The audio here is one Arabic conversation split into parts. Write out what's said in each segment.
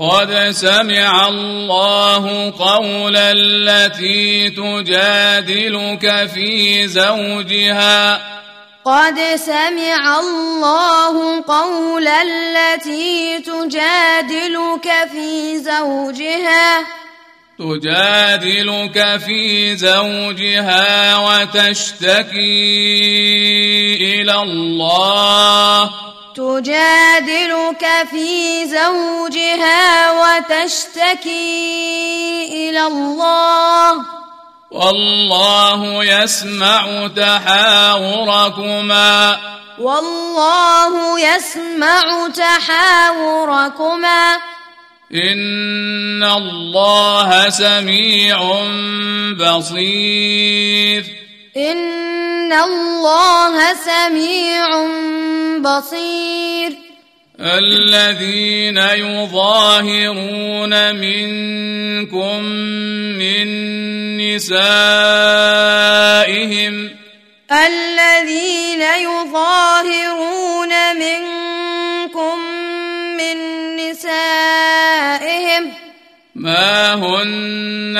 قد سمع الله قول التي تجادلك في زوجها. قد سمع الله قول التي تجادلك في زوجها. تجادلك في زوجها وتشتكي إلى الله. تجادلك في زوجها وتشتكي إلى الله. والله يسمع تحاوركما. والله يسمع تحاوركما. إن الله سميع بصير. ان الله سميع بصير الذين يظاهرون منكم من نسائهم الذين يظاهرون منكم من نسائهم ما هن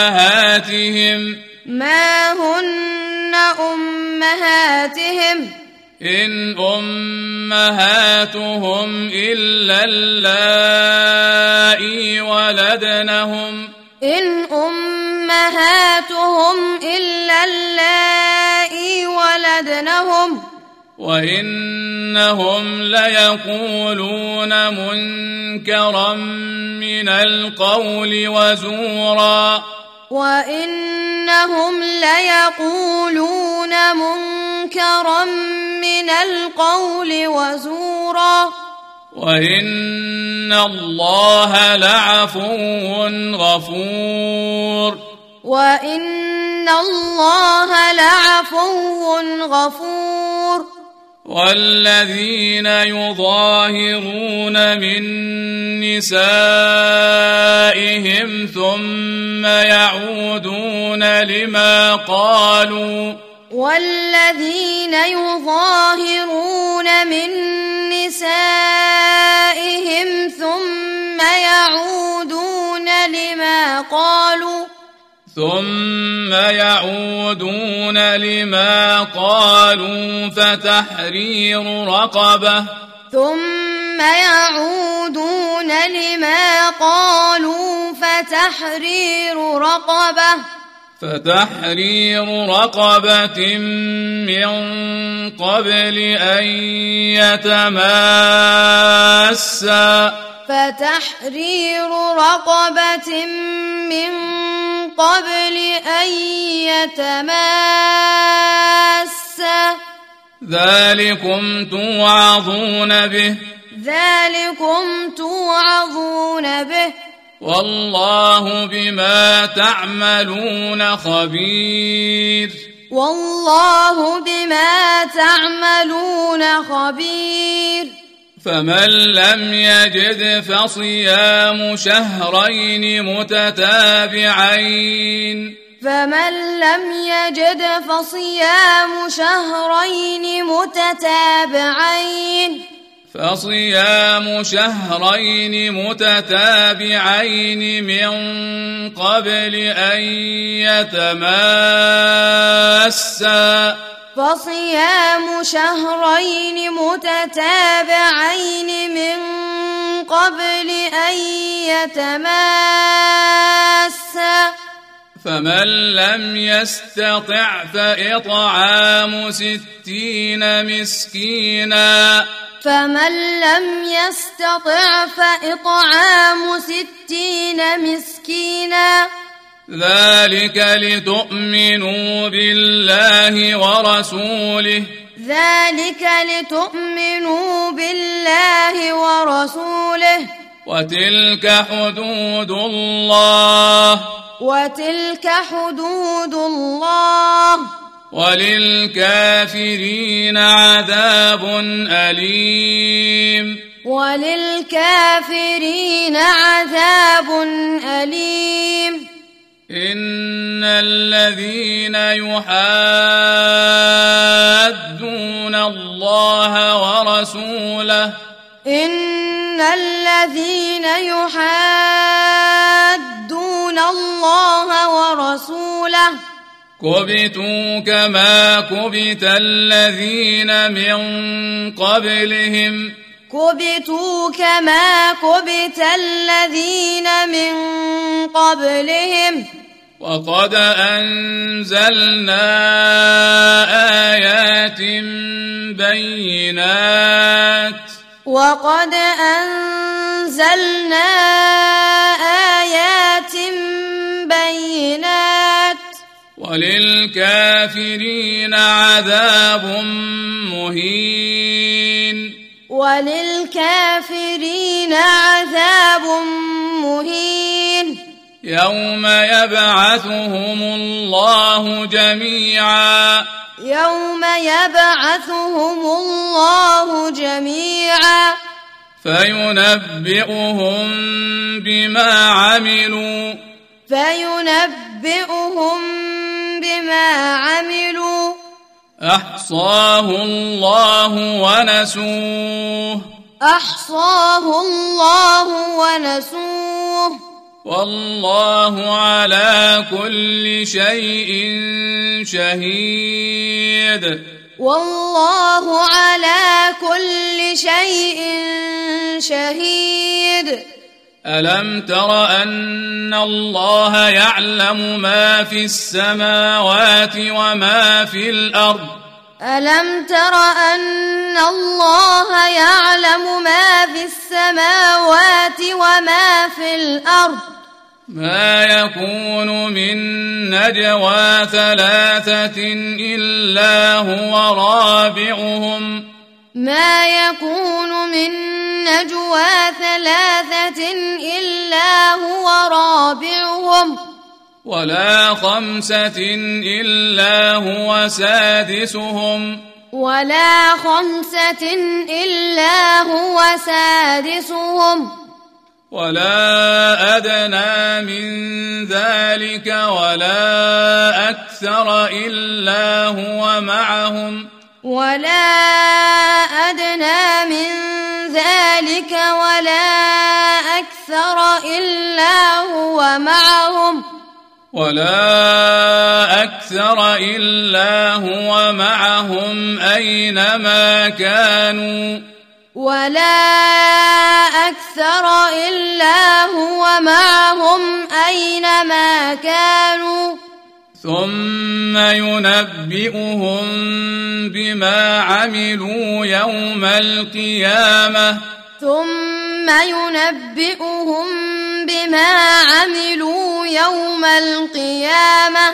امهاتهم ما هن امهاتهم ان امهاتهم الا اللائي ولدنهم إن أمهاتهم إلا اللائي ولدنهم وانهم ليقولون منكرا من القول وزورا وإنهم ليقولون منكرا من القول وزورا. وإن الله لعفو غفور. وإن الله لعفو غفور. والذين يظاهرون من نسائهم ثم يعودون لما قالوا والذين يظاهرون من نسائهم ثم يعودون لما قالوا ثم يعودون لما قالوا فتحرير رقبة. ثم يعودون لما قالوا فتحرير رقبة. فتحرير رقبة من قبل أن يتماسا. فتحرير رقبة من قبل أن يتماسا ذلكم توعظون به. ذلكم توعظون به. والله بما تعملون خبير. والله بما تعملون خبير. فمن لم يجد فصيام شهرين متتابعين. فمن لم يجد فصيام شهرين متتابعين. فصيام شهرين متتابعين من قبل أن يتماسا. فصيام شهرين متتابعين من قبل أن يتماسا فمن لم يستطع فإطعام ستين مسكينا. فمن لم يستطع فإطعام ستين مسكينا. ذلك لتؤمنوا بالله ورسوله. ذلك لتؤمنوا بالله ورسوله. وتلك حدود الله. وتلك حدود الله. وللكافرين عذاب أليم. وللكافرين عذاب أليم. إن الذين يحادون الله ورسوله إن الذين يحادون الله ورسوله كبتوا كما كبت الذين من قبلهم كبتوا كما كبت الذين من قبلهم. وقد أنزلنا آيات بينات. وقد أنزلنا آيات بينات. وللكافرين عذاب عذاب مهين. يوم يبعثهم الله جميعا. يوم يبعثهم الله جميعا. فينبئهم بما عملوا. فينبئهم بما عملوا. أحصاه الله ونسوه. أحصاه الله ونسوه. والله على كل شيء شهيد. والله على كل شيء شهيد. ألم تر أن الله يعلم ما في السماوات وما في الأرض؟ ألم تر أن الله يعلم ما في السماوات وما في الأرض؟ ما يكون من نجوى ثلاثة إلا هو رابعهم. ما يكون من نجوى ثلاثة ولا خمسة إلا هو سادسهم. ولا خمسة إلا هو سادسهم. ولا أدنى من ذلك ولا أكثر إلا هو معهم. ولا أدنى من ذلك ولا أكثر إلا هو معهم. ولا أكثر إلا هو معهم أينما كانوا. ولا أكثر إلا هو معهم أينما كانوا. ثم ينبئهم بما عملوا يوم القيامة. ثم ينبئهم بما عملوا يوم القيامة.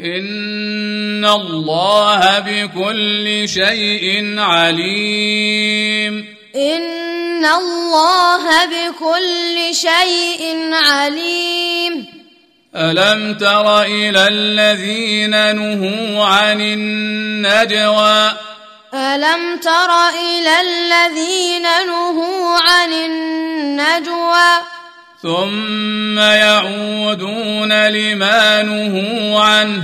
إن الله بكل شيء عليم. إن الله بكل شيء عليم. ألم تر إلى الذين نهوا عن النجوى ألم تر إلى الذين نهوا عن النجوى ثم يعودون لما نهوا عنه.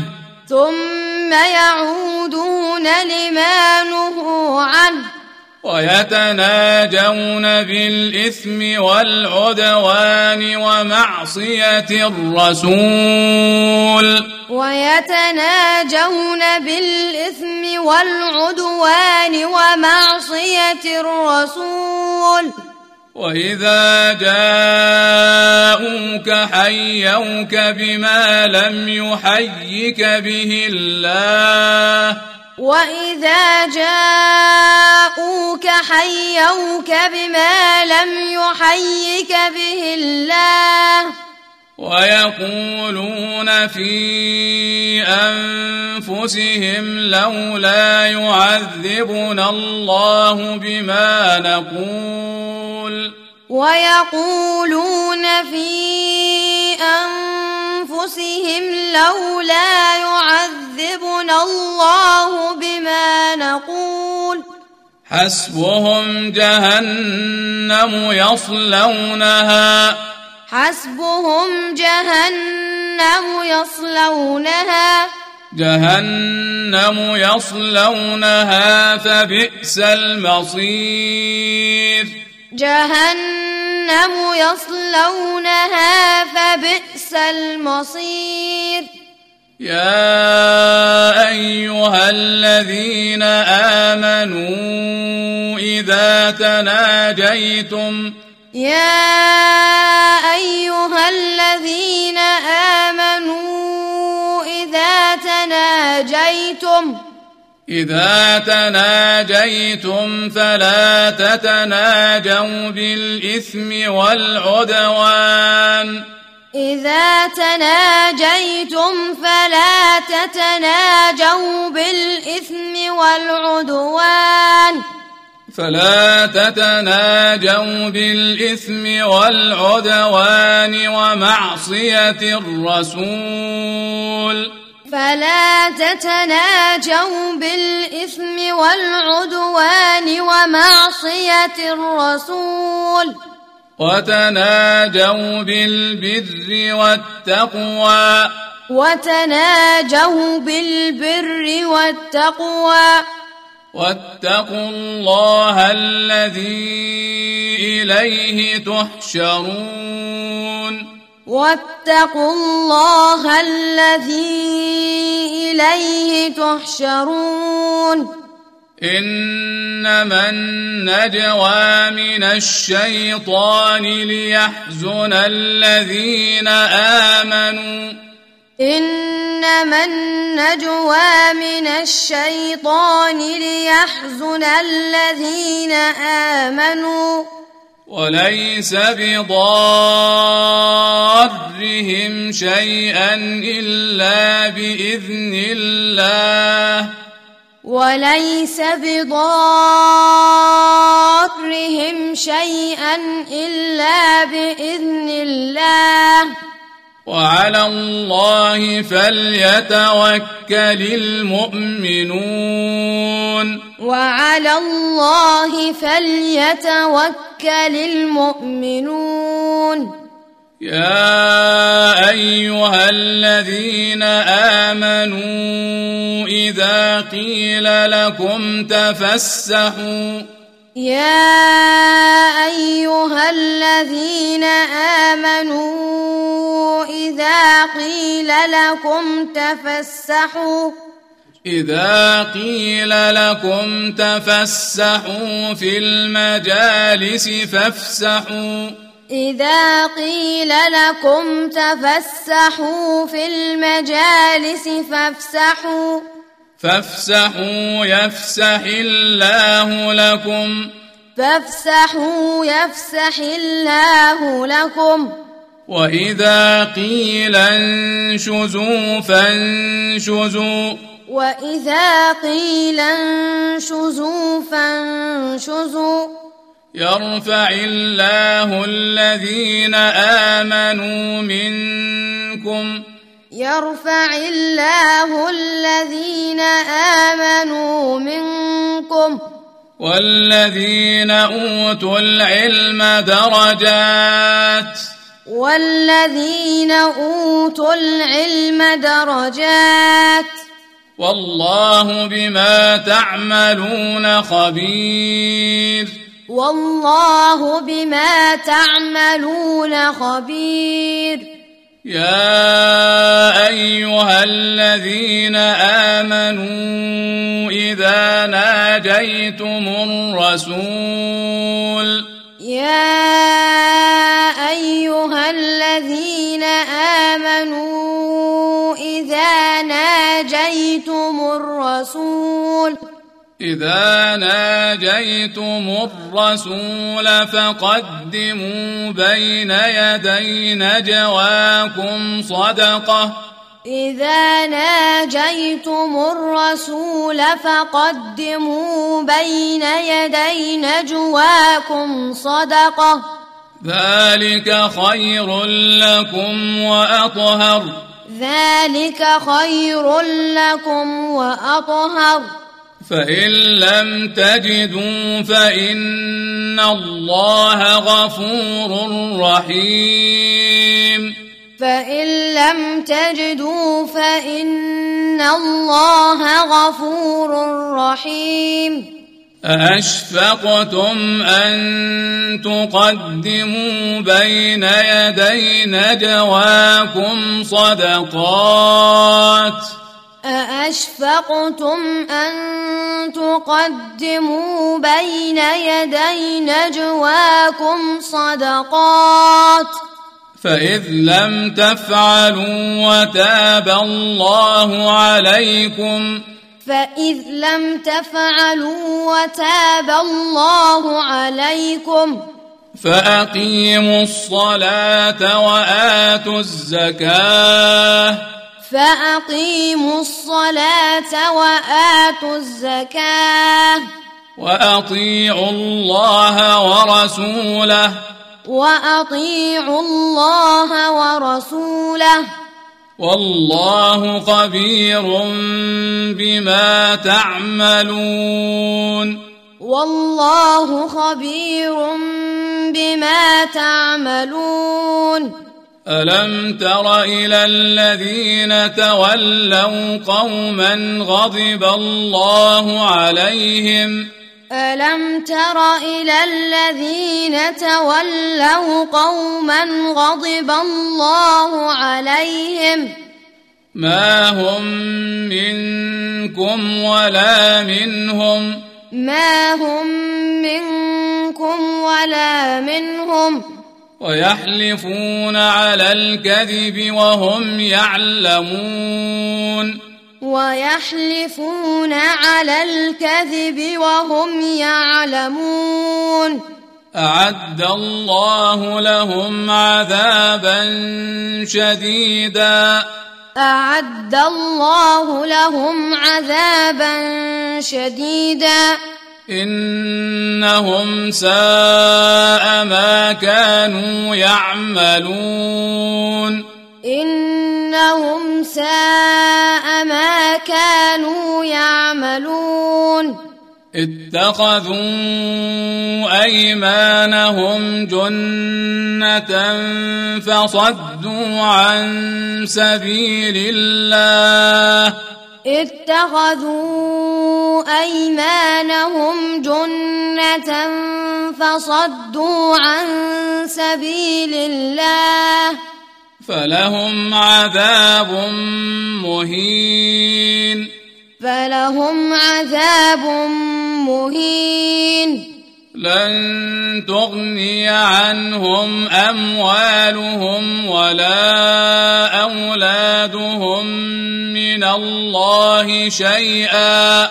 ثم يعودون لما نهوا عنه. ويتناجون بالإثم والعدوان ومعصية الرسول. ويتناجون بالإثم والعدوان ومعصية الرسول. وإذا جاءوك حيوك بما لم يحيك به الله. وإذا جاءوك حيوك بما لم يحيك به الله ويقولون في أنفسهم لولا يعذبنا الله بما نقول ويقولون في أنفسهم أنفسهم لولا يعذبنا الله بما نقول. حسبهم جهنم يصلونها. حسبهم جهنم يصلونها. جهنم يصلونها فبئس المصير. جهنم يصلونها فبئس المصير. يا أيها الذين آمنوا إذا تناجيتم يا أيها الذين آمنوا إذا تناجيتم إذا تناجيتم فلا تتناجوا بالإثم والعدوان. إذا تناجيتم فلا تتناجوا بالإثم والعدوان. فلا تتناجوا بالإثم والعدوان ومعصية الرسول. فلا تتناجوا بالإثم والعدوان ومعصية الرسول. وتناجوا بالبر والتقوى. وتناجوا بالبر والتقوى. واتقوا الله الذي إليه تحشرون. واتقوا الله الذي إليه تحشرون. إنما النجوى من الشيطان ليحزن الذين آمنوا. إنما النجوى من الشيطان ليحزن الذين آمنوا. وليس بضارهم شيئا إلا بإذن الله. وليس بضارهم شيئا إلا بإذن الله. وعلى الله فليتوكل المؤمنون. وعلى الله فليتوكل المؤمنون. يا أيها الذين آمنوا إذا قيل لكم تفسحوا يا أيها الذين آمنوا إذا قيل لكم تفسحوا إذا قيل لكم تفسحوا في المجالس فافسحوا. إذا قيل لكم تفسحوا في المجالس فافسحوا. فافسحوا يفسح الله لكم. فافسحوا يفسح الله لكم. وإذا قيل انشزوا فانشزوا. وإذا قيل انشزوا فانشزوا. يرفع الله الذين آمنوا منكم يرفع الله الذين آمنوا منكم والذين أوتوا العلم درجات والذين أوتوا العلم درجات والله بما تعملون خبير والله بما تعملون خبير يا أيها الذين آمنوا إذا ناجيتم الرسول يا أيها الذين آمنوا إذا ناجيتم الرسول إذا ناجيتم الرسول فقدموا بين يدي نجواكم صدقة. إذا ناجيتم الرسول فقدموا بين يدي نجواكم صدقة. ذلك خير لكم وأطهر. ذلك خير لكم وأطهر. فإن لم تجدوا فإن الله غفور رحيم. فإن لم تجدوا فإن الله غفور رحيم. أأشفقتم أن تقدموا بين يدي نجواكم صدقات ۖ؟ أأشفقتم أن تقدموا بين يدي نجواكم صدقات فإذ لم تفعلوا وتاب الله عليكم فإذ لم تفعلوا وتاب الله عليكم فأقيموا الصلاة وآتوا الزكاة فأقيموا الصلاة وآتوا الزكاة. وأطيعوا الله ورسوله. وأطيعوا الله ورسوله. والله خبير بما تعملون. والله خبير بما تعملون. ألم تر إلى الذين تولوا قوما غضب الله عليهم؟ ألم تر إلى الذين تولوا قوما غضب الله عليهم؟ ما هم منكم ولا منهم؟ ما هم منكم ولا منهم؟ ويحلفون على الكذب وهم يعلمون. ويحلفون على الكذب وهم يعلمون. أعد الله لهم عذابا شديدا. أعد الله لهم عذابا شديدا. إنهم ساء ما كانوا يعملون. إنهم ساء ما كانوا يعملون. اتخذوا أيمانهم جنة فصدوا عن سبيل الله. اتخذوا أيمانهم جنة فصدوا عن سبيل الله فلهم عذاب مهين. فلهم عذاب مهين. لن تغني عنهم أموالهم ولا أولادهم من الله شيئا.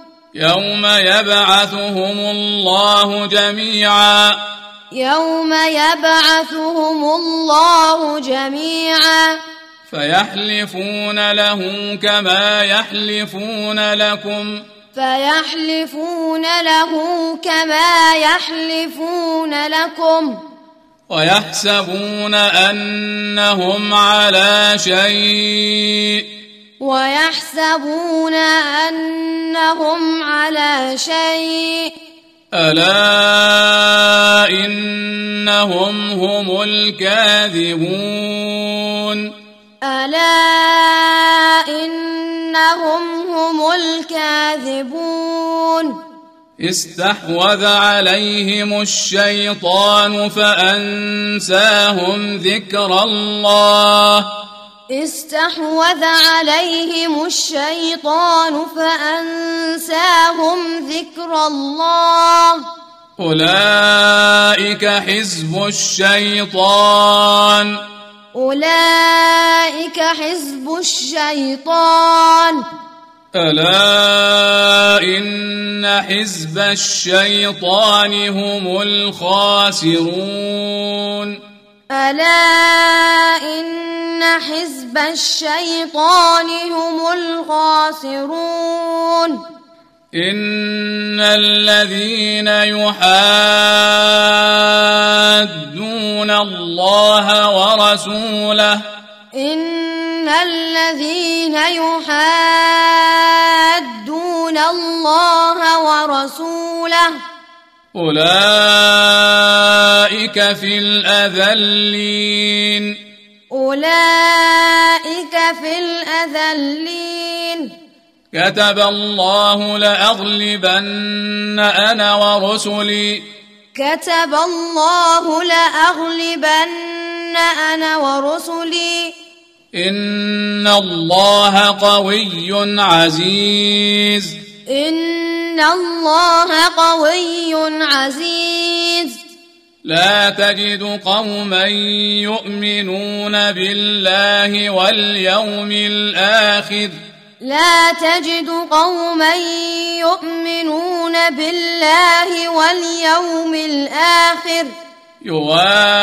يوم يبعثهم الله جميعا. يوم يبعثهم الله جميعا. فيحلفون له كما يحلفون لكم. فيحلفون له كما يحلفون لكم. ويحسبون أنهم على شيء. ويحسبون أنهم على شيء. ألا إنهم هم الكاذبون. ألا إنهم هم الكاذبون. استحوذ عليهم الشيطان فأنساهم ذكر الله. استحوذ عليهم الشيطان فأنساهم ذكر الله. أولئك حزب الشيطان. أولئك حزب الشيطان. ألا إن حزب الشيطان هم الخاسرون. ألا إن حزب الشيطان هم الخاسرون. إن الذين يحادون الله ورسوله إن الذين يحادون الله ورسوله أولئك في الأذلين. أولئك في الأذلين. كتب الله لأغلبن أنا ورسلي. كتب الله لأغلبن أنا ورسلي. إن الله قوي عزيز. إن الله قوي عزيز. لا تجد قوما يؤمنون بالله واليوم الآخر. لا تجد قوما يؤمنون بالله واليوم الآخر. يوادون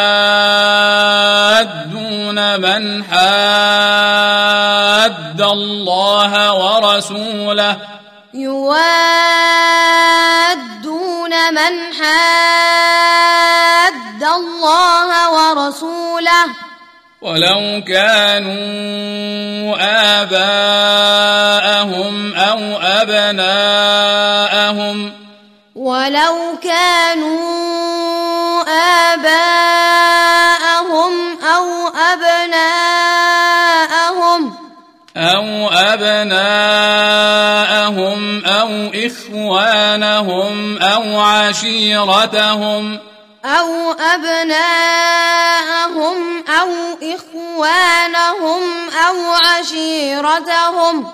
من حاد الله ورسوله. يوادون من حاد الله ورسوله. ولو كانوا آباءهم أو أبناءهم ولو أو إخوانهم أو عشيرتهم أو أبناءهم أو إخوانهم أو عشيرتهم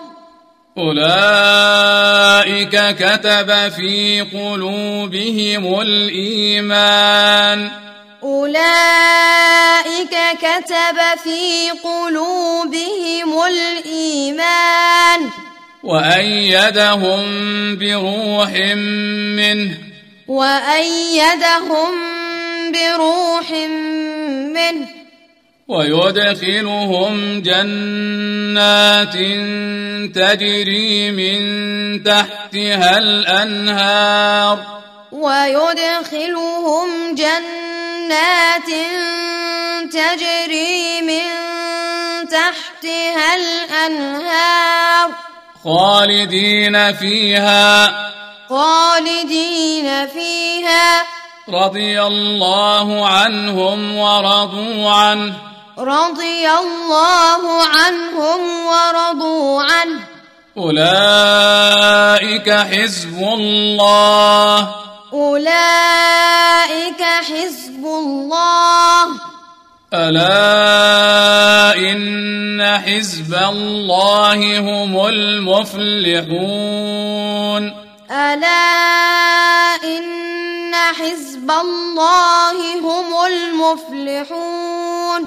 أولئك كتب في قلوبهم الإيمان. أولئك كتب في قلوبهم الإيمان. وأيدهم بروح منه. وأيدهم بروح منه. ويدخلهم جنات تجري من تحتها الأنهار. ويدخلهم جنات تجري من تحتها الأنهار. خالدين فيها. خالدين فيها. رضي الله عنهم ورضوا عنه. رضي الله عنهم ورضوا عنه. أولئك حزب الله. أولئك حزب الله. ألا إن حزب الله هم المفلحون ألا إن حزب الله هم المفلحون